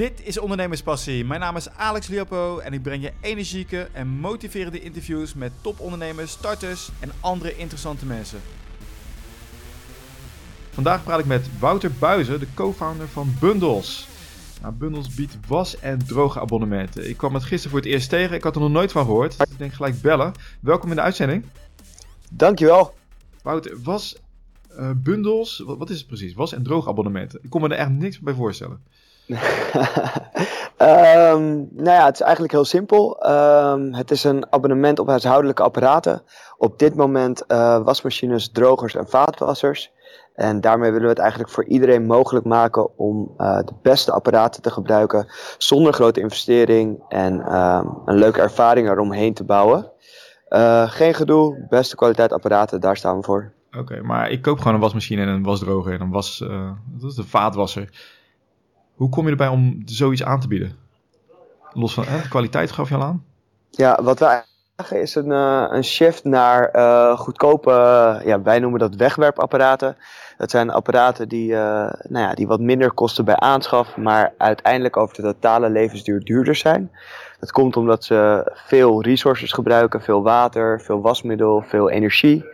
Dit is Ondernemerspassie. Mijn naam is Alex Liopo en ik breng je energieke en motiverende interviews met topondernemers, starters en andere interessante mensen. Vandaag praat ik met Wouter Buizen, de co-founder van Bundles. Nou, Bundles biedt was- en droge abonnementen. Ik kwam het gisteren voor het eerst tegen, ik had er nog nooit van gehoord. Dus ik denk gelijk bellen. Welkom in de uitzending. Dankjewel. Wouter, was uh, bundles, wat, wat, is het precies? Was- en droogabonnementen. Ik kon me er echt niks bij voorstellen. Um, nou ja, het is eigenlijk heel simpel. Um, het is een abonnement op huishoudelijke apparaten. Op dit moment uh, wasmachines, drogers en vaatwassers. En daarmee willen we het eigenlijk voor iedereen mogelijk maken om uh, de beste apparaten te gebruiken zonder grote investering en uh, een leuke ervaring eromheen te bouwen. Uh, geen gedoe, beste kwaliteit apparaten, daar staan we voor. Oké, maar ik koop gewoon een wasmachine en een wasdroger en een was, dat is een vaatwasser. Hoe kom je erbij om zoiets aan te bieden? Los van de kwaliteit gaf je al aan? Ja, wat wij zeggen is een, uh, een shift naar uh, goedkope, ja, wij noemen dat wegwerpapparaten. Dat zijn apparaten die, nou ja, die wat minder kosten bij aanschaf, maar uiteindelijk over de totale levensduur duurder zijn. Dat komt omdat ze veel resources gebruiken, veel water, veel wasmiddel, veel energie.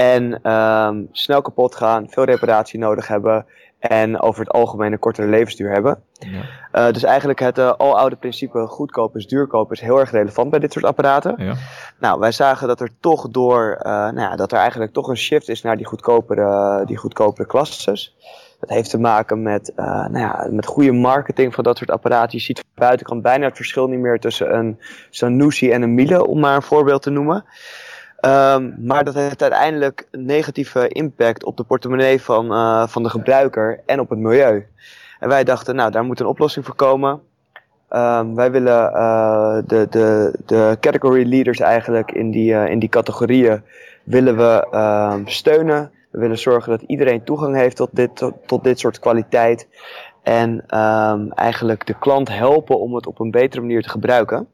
En um, snel kapot gaan, veel reparatie nodig hebben en over het algemeen een kortere levensduur hebben. Ja. Uh, dus eigenlijk het uh, aloude principe goedkoop is duurkoop is heel erg relevant bij dit soort apparaten. Ja. Nou, wij zagen dat er toch door, uh, nou ja, dat er eigenlijk toch een shift is naar die goedkopere, die goedkopere klasses. Dat heeft te maken met, nou ja, met goede marketing van dat soort apparaten. Je ziet van buitenkant bijna het verschil niet meer tussen een Sanusi en een Miele, om maar een voorbeeld te noemen. Um, maar dat heeft uiteindelijk een negatieve impact op de portemonnee van, uh, van de gebruiker en op het milieu. En wij dachten, nou, daar moet een oplossing voor komen. Um, wij willen uh, de, de, de category leaders eigenlijk in die, uh, in die categorieën willen we um, steunen. We willen zorgen dat iedereen toegang heeft tot dit, tot, tot dit soort kwaliteit. En eigenlijk de klant helpen om het op een betere manier te gebruiken.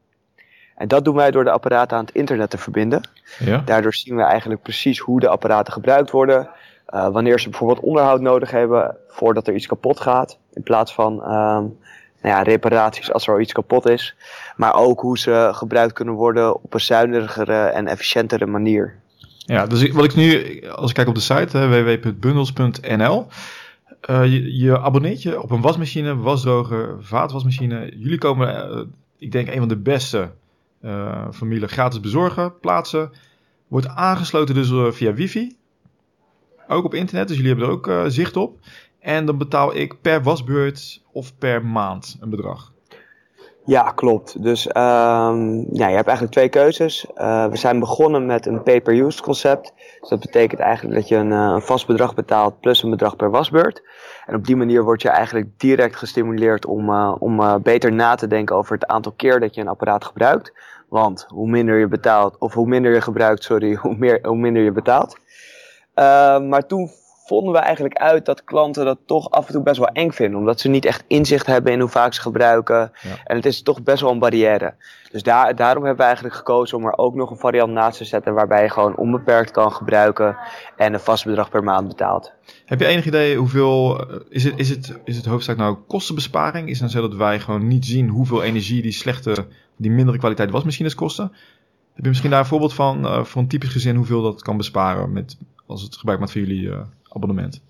En dat doen wij door de apparaten aan het internet te verbinden. Ja. Daardoor zien we eigenlijk precies hoe de apparaten gebruikt worden. Uh, wanneer ze bijvoorbeeld onderhoud nodig hebben voordat er iets kapot gaat. In plaats van um, nou ja, reparaties als er iets kapot is. Maar ook hoe ze gebruikt kunnen worden op een zuinigere en efficiëntere manier. Ja, dus wat ik nu, als ik kijk op de site www.bundels.nl. Uh, je, je abonneert je op een wasmachine, wasdroger, vaatwasmachine. Jullie komen, uh, ik denk, een van de beste uh, familie gratis bezorgen, plaatsen. Wordt aangesloten dus uh, via wifi. Ook op internet, dus jullie hebben er ook uh, zicht op. En dan betaal ik per wasbeurt of per maand een bedrag. Ja, klopt. Dus um, ja, je hebt eigenlijk twee keuzes. Uh, we zijn begonnen met een pay-per-use concept. Dus dat betekent eigenlijk dat je een, een vast bedrag betaalt plus een bedrag per wasbeurt. En op die manier word je eigenlijk direct gestimuleerd om, uh, om beter na te denken over het aantal keer dat je een apparaat gebruikt. Want hoe minder je betaalt, of hoe minder je gebruikt, sorry, hoe, meer, hoe minder je betaalt. Uh, maar toen vonden we eigenlijk uit dat klanten dat toch af en toe best wel eng vinden. Omdat ze niet echt inzicht hebben in hoe vaak ze gebruiken. Ja. En het is toch best wel een barrière. Dus daar, daarom hebben we eigenlijk gekozen om er ook nog een variant naast te zetten. Waarbij je gewoon onbeperkt kan gebruiken en een vast bedrag per maand betaalt. Heb je enig idee hoeveel. Is het, is het, is het hoofdzaak nou kostenbesparing? Is het nou zo dat wij gewoon niet zien hoeveel energie die slechte, die mindere kwaliteit wasmachines kosten? Heb je misschien daar een voorbeeld van, uh, voor een typisch gezin, hoeveel dat kan besparen met, als het gebruik maakt van jullie uh, abonnement?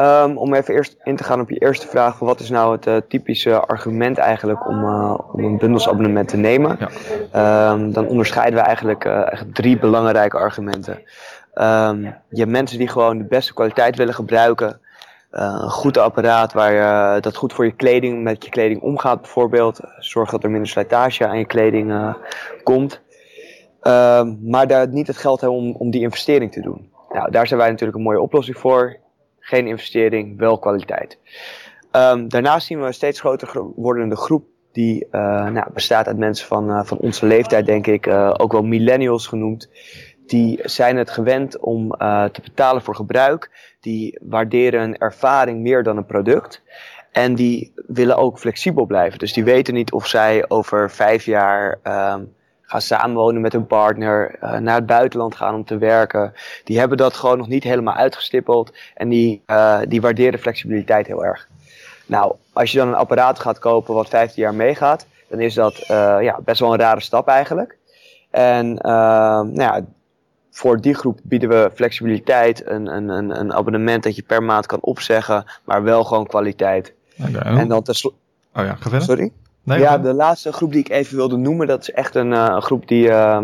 Um, om even eerst in te gaan op je eerste vraag: wat is nou het uh, typische argument eigenlijk om, uh, om een bundelsabonnement te nemen? Ja. Um, dan onderscheiden we eigenlijk uh, echt drie belangrijke argumenten. Um, je hebt mensen die gewoon de beste kwaliteit willen gebruiken. een goed apparaat waar je, dat goed voor je kleding, met je kleding omgaat bijvoorbeeld. Zorg dat er minder slijtage aan je kleding komt. maar daar niet het geld hebben om, om die investering te doen. Nou, daar zijn wij natuurlijk een mooie oplossing voor geen investering, wel kwaliteit. Um, daarnaast zien we een steeds groter wordende groep die uh, nou, bestaat uit mensen van, uh, van onze leeftijd, denk ik, uh, ook wel millennials genoemd. Die zijn het gewend om te betalen voor gebruik. Die waarderen een ervaring meer dan een product. En die willen ook flexibel blijven. Dus die weten niet of zij over vijf jaar um, gaan samenwonen met hun partner, uh, naar het buitenland gaan om te werken. Die hebben dat gewoon nog niet helemaal uitgestippeld en die, uh, die waarderen flexibiliteit heel erg. Nou, als je dan een apparaat gaat kopen wat 15 jaar meegaat, dan is dat uh, ja, best wel een rare stap eigenlijk. En nou ja, voor die groep bieden we flexibiliteit, een, een, een, abonnement dat je per maand kan opzeggen, maar wel gewoon kwaliteit. Okay, en dan tenslotte. Oh ja, ga verder. Sorry? Nee, ja, de laatste groep die ik even wilde noemen, dat is echt een, uh, een groep die, uh,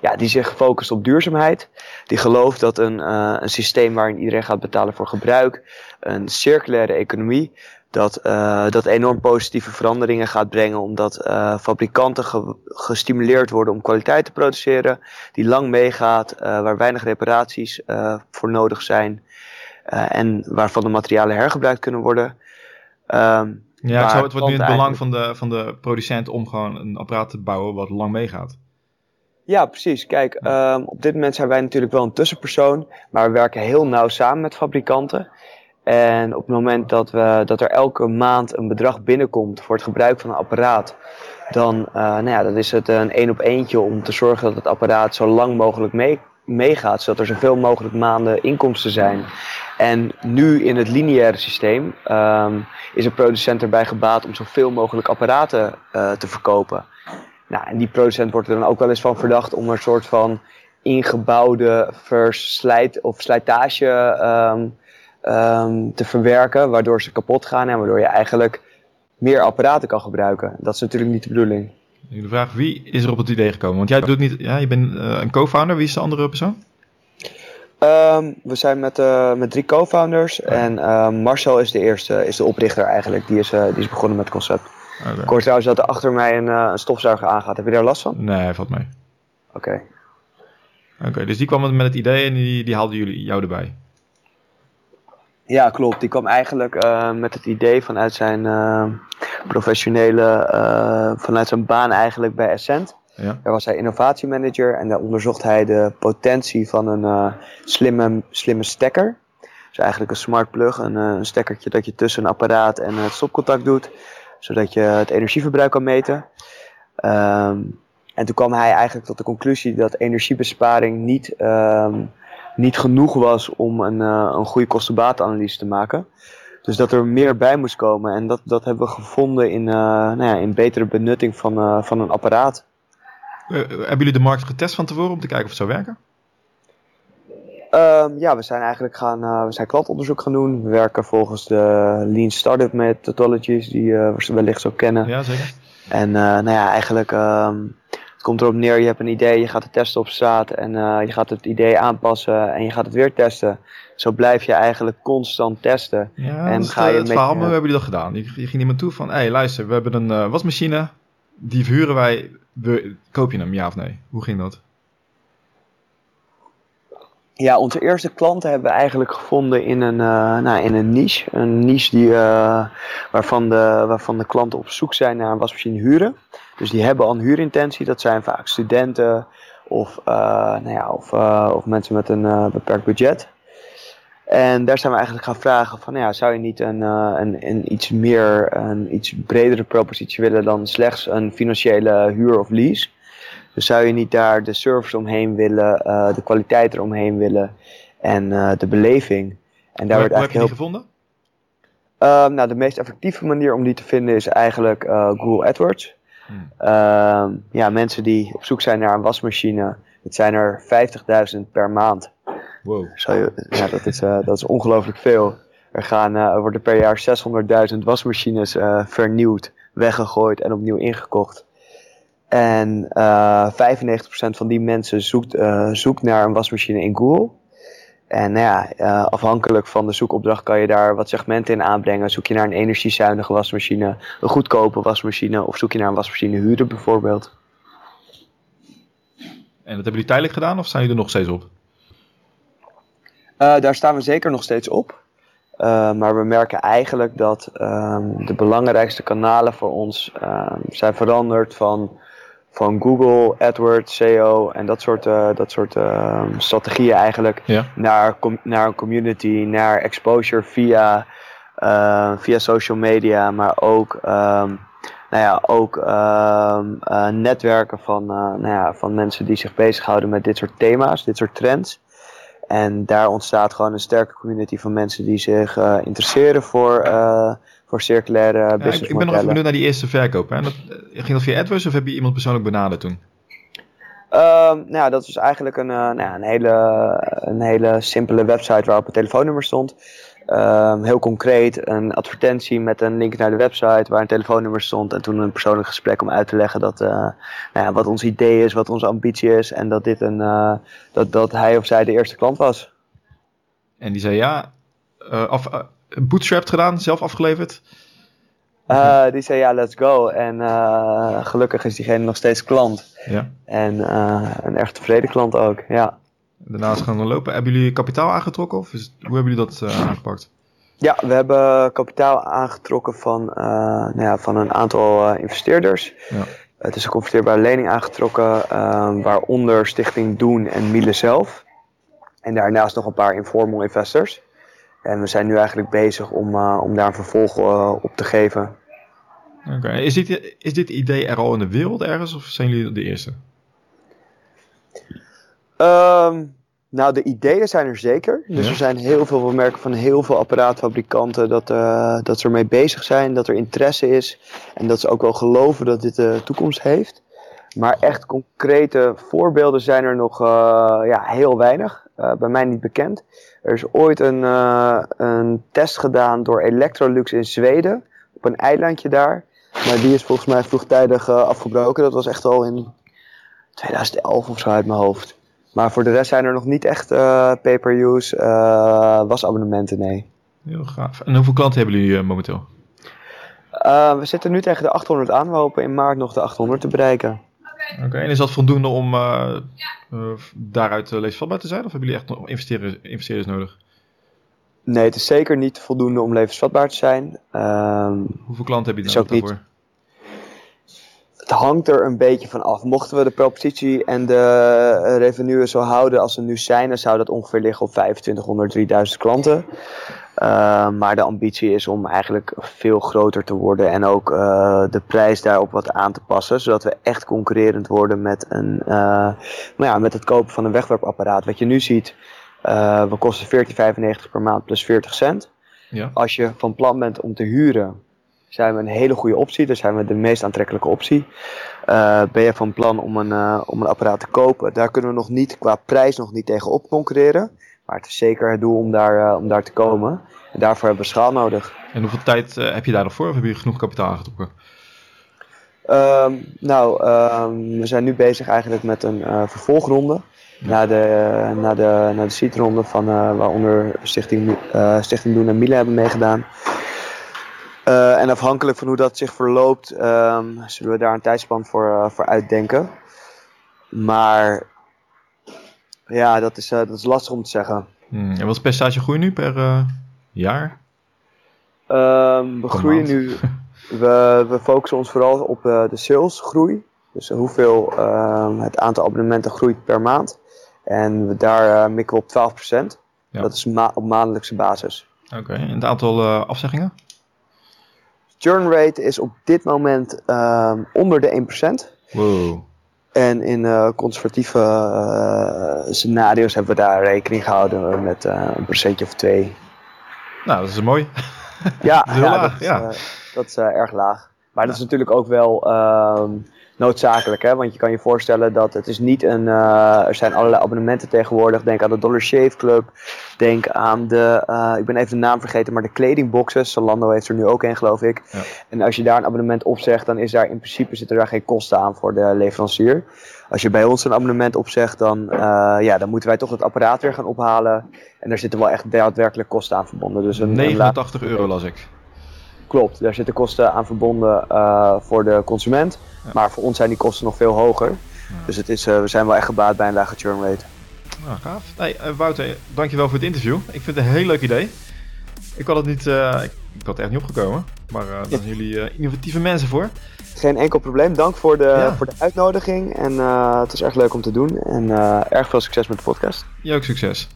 ja, die zich focust op duurzaamheid. Die gelooft dat een, uh, een systeem waarin iedereen gaat betalen voor gebruik, een circulaire economie, dat uh, dat enorm positieve veranderingen gaat brengen, omdat fabrikanten ge gestimuleerd worden om kwaliteit te produceren, die lang meegaat, waar weinig reparaties voor nodig zijn en waarvan de materialen hergebruikt kunnen worden. Um, ja, het wordt nu in het belang van de, van de producent om gewoon een apparaat te bouwen wat lang meegaat. Ja, precies. Kijk, um, op dit moment zijn wij natuurlijk wel een tussenpersoon, maar we werken heel nauw samen met fabrikanten. En op het moment dat, we, dat er elke maand een bedrag binnenkomt voor het gebruik van een apparaat, dan, uh, nou ja, dan is het een één op eentje om te zorgen dat het apparaat zo lang mogelijk mee, meegaat, zodat er zoveel mogelijk maanden inkomsten zijn. En nu in het lineaire systeem um, is een producent erbij gebaat om zoveel mogelijk apparaten uh, te verkopen. Nou, en die producent wordt er dan ook wel eens van verdacht om een soort van ingebouwde verslijt of slijtage um, um, te verwerken, waardoor ze kapot gaan en waardoor je eigenlijk meer apparaten kan gebruiken. Dat is natuurlijk niet de bedoeling. De vraag, wie is er op het idee gekomen? Want jij doet niet, ja, je bent uh, een co-founder. Wie is de andere persoon? Um, we zijn met, uh, met drie co-founders. Oh. En uh, Marcel is de eerste, is de oprichter eigenlijk. Die is, uh, die is begonnen met het concept. Okay. Ik hoor trouwens dat er achter mij een, een, stofzuiger aangaat. Heb je daar last van? Nee, valt mee. Oké. Okay. Oké, okay, dus die kwam met het idee en die, die haalden jullie jou erbij? Ja, klopt. Die kwam eigenlijk met het idee vanuit zijn uh, professionele, uh, vanuit zijn baan eigenlijk bij Essent. Ja. Daar was hij innovatiemanager en daar onderzocht hij de potentie van een slimme, slimme stekker. Dus eigenlijk een smart plug, een, een stekkertje dat je tussen een apparaat en het stopcontact doet, zodat je het energieverbruik kan meten. Um, en toen kwam hij eigenlijk tot de conclusie dat energiebesparing niet um, niet genoeg was om een, uh, een goede kostenbaatanalyse te maken. Dus dat er meer bij moest komen. En dat, dat hebben we gevonden in, uh, nou ja, in betere benutting van, uh, van een apparaat. hebben jullie de markt getest van tevoren om te kijken of het zou werken? Um, ja, we zijn eigenlijk gaan, we zijn klantonderzoek gaan doen. We werken volgens de Lean Startup methodologies, die we wellicht zo kennen. Ja, zeker. En nou ja, eigenlijk um, het komt erop neer, je hebt een idee, je gaat het testen op straat en uh, je gaat het idee aanpassen en je gaat het weer testen. Zo blijf je eigenlijk constant testen. Ja, en ga je het met, verhaal, maar we hebben dat gedaan. Je, je ging iemand toe van, hé hey, luister, we hebben een uh, wasmachine, die verhuren wij, we, koop je hem, ja of nee? Hoe ging dat? Ja, onze eerste klanten hebben we eigenlijk gevonden in een, uh, nou, in een niche. Een niche die, uh, waarvan, de, waarvan de klanten op zoek zijn naar een wasmachine huren. Dus die hebben al een huurintentie. Dat zijn vaak studenten of, uh, nou ja, of, of mensen met een beperkt budget. En daar zijn we eigenlijk gaan vragen van, ja, zou je niet een, een, een iets meer, een iets bredere propositie willen dan slechts een financiële huur of lease? Dus zou je niet daar de service omheen willen, uh, de kwaliteit eromheen willen en uh, de beleving. En daar Hoe, werd eigenlijk heb je die gevonden? Uh, nou, de meest effectieve manier om die te vinden is eigenlijk uh, Google AdWords. Hmm. Ehm, ja, mensen die op zoek zijn naar een wasmachine, het zijn er 50.000 per maand. Wow. Je, ja, dat is, dat is ongelooflijk veel. Er, gaan, er worden per jaar 600.000 wasmachines vernieuwd, weggegooid en opnieuw ingekocht. En uh, eh, 95% van die mensen zoekt, uh, zoekt naar een wasmachine in Google. En nou ja, uh, afhankelijk van de zoekopdracht kan je daar wat segmenten in aanbrengen. Zoek je naar een energiezuinige wasmachine, een goedkope wasmachine of zoek je naar een wasmachine huren bijvoorbeeld. En dat hebben jullie tijdelijk gedaan of staan jullie er nog steeds op? daar staan we zeker nog steeds op. maar we merken eigenlijk dat um, de belangrijkste kanalen voor ons um, zijn veranderd van van Google, AdWords, SEO en dat soort, uh, dat soort uh, strategieën eigenlijk ja. naar, naar een community, naar exposure via, uh, via social media, maar ook, um, nou ja, ook um, netwerken van, nou ja, van mensen die zich bezighouden met dit soort thema's, dit soort trends. En daar ontstaat gewoon een sterke community van mensen die zich interesseren voor, voor circulaire Ja, business ik, ik ben nog even benieuwd naar die eerste verkoop. Hè? Dat, eh, ging dat via AdWords of heb je iemand persoonlijk benaderd toen? Ehm, nou ja, dat was eigenlijk een, eh, nou ja, een, hele, een hele simpele website waarop een telefoonnummer stond. Ehm, heel concreet, een advertentie met een link naar de website waar een telefoonnummer stond. En toen een persoonlijk gesprek om uit te leggen dat, eh, nou ja, wat ons idee is, wat onze ambitie is. En dat, dit een, dat, dat hij of zij de eerste klant was. En die zei ja, eh, bootstrapped gedaan, zelf afgeleverd. Eh, die zei ja, let's go. En eh, gelukkig is diegene nog steeds klant. Ja. En eh, een echt tevreden klant ook, ja. Daarna is het gaan lopen. Hebben jullie kapitaal aangetrokken of is, hoe hebben jullie dat aangepakt? Ja, we hebben kapitaal aangetrokken van, nou ja, van een aantal investeerders. Ja. Het is een converteerbare lening aangetrokken, eh, waaronder Stichting Doen en Miele zelf. En daarnaast nog een paar informal investors. En we zijn nu eigenlijk bezig om, eh, om daar een vervolg eh, op te geven. Oké. Is, dit, is dit idee er al in de wereld ergens of zijn jullie de eerste? Ehm, nou, de ideeën zijn er zeker. Dus Ja. er zijn heel veel, we merken van heel veel apparaatfabrikanten dat, eh, dat ze ermee bezig zijn, dat er interesse is. En dat ze ook wel geloven dat dit de toekomst heeft. Maar echt concrete voorbeelden zijn er nog ja, heel weinig. Eh, bij mij niet bekend. Er is ooit een, eh, een test gedaan door Electrolux in Zweden. Op een eilandje daar. Maar die is volgens mij vroegtijdig eh, afgebroken. Dat was echt al in 2011 of zo uit mijn hoofd. Maar voor de rest zijn er nog niet echt pay-per-use wasabonnementen, nee. Heel gaaf. En hoeveel klanten hebben jullie momenteel? We zitten nu tegen de 800 aan. We hopen in maart nog de 800 te bereiken. Oké. En is dat voldoende om eh, eh, daaruit uh, levensvatbaar te zijn? Of hebben jullie echt nog investeerders, investeerders nodig? Nee, het is zeker niet voldoende om levensvatbaar te zijn. Ehm, Hoeveel klanten heb je ook niet- daarvoor? het hangt er een beetje van af. Mochten we de propositie en de eh, revenue zo houden als ze nu zijn, dan zou dat ongeveer liggen op 2500, 3000 klanten. Uh, maar de ambitie is om eigenlijk veel groter te worden en ook uh, de prijs daarop wat aan te passen, zodat we echt concurrerend worden met, een, uh, nou ja, met het kopen van een wegwerpapparaat. Wat je nu ziet, uh, we kosten 14,95 per maand plus 40 cent. Ja. Als je van plan bent om te huren, zijn we een hele goede optie. Daar zijn we de meest aantrekkelijke optie. Uh, ben je van plan om een, uh, om een apparaat te kopen? Daar kunnen we nog niet qua prijs nog niet tegen op concurreren. Maar het is zeker het doel om daar, uh, om daar te komen. En daarvoor hebben we schaal nodig. En hoeveel tijd uh, heb je daar nog voor? Of heb je genoeg kapitaal aangetrokken? Um, nou, um, we zijn nu bezig eigenlijk met een uh, vervolgronde. Ja. Na de, na de, na de seedronde van uh, waaronder Stichting, uh, Stichting Doen en Miele hebben meegedaan. Uh, en afhankelijk van hoe dat zich verloopt, um, zullen we daar een tijdspan voor, uh, voor uitdenken. Maar ja, dat is, uh, dat is lastig om te zeggen. Hmm. En wat is percentage groei nu per uh, jaar? Um, we groeien nu, we, we focussen ons vooral op uh, de salesgroei. Dus hoeveel uh, het aantal abonnementen groeit per maand. En we, daar uh, mikken we op 12%. Ja. Dat is ma op maandelijkse basis. Oké, okay. en het aantal uh, afzeggingen? Churn rate is op dit moment uh, onder de 1%. Wow. En in uh, conservatieve uh, scenario's hebben we daar rekening gehouden met uh, een procentje of twee. Nou, dat is mooi. Ja, dat is, ja, laag, dat, is, ja. dat is erg laag. Maar dat is natuurlijk ook wel ehm, noodzakelijk, hè? want je kan je voorstellen dat het is niet een. Uh, er zijn allerlei abonnementen tegenwoordig. Denk aan de Dollar Shave Club. Denk aan de. Uh, ik ben even de naam vergeten, maar de kledingboxes. Zalando heeft er nu ook een, geloof ik. Ja. En als je daar een abonnement op zegt, dan is daar in principe zitten daar geen kosten aan voor de leverancier. Als je bij ons een abonnement opzegt, dan, uh, ja, dan moeten wij toch het apparaat weer gaan ophalen. En daar zitten wel echt daadwerkelijk kosten aan verbonden. Dus een, 89 euro las ik. Klopt, daar zitten kosten aan verbonden uh, voor de consument. Ja. Maar voor ons zijn die kosten nog veel hoger. Ja. Dus het is, uh, we zijn wel echt gebaat bij een lage churn rate. Nou, gaaf. Hey, uh, Wouter, dankjewel voor het interview. Ik vind het een heel leuk idee. Ik had het niet, ik, ik had het echt niet opgekomen. Maar daar zijn jullie innovatieve mensen voor. Geen enkel probleem. Dank voor de, voor de uitnodiging. En het is erg leuk om te doen. En erg veel succes met de podcast. Jij ook succes.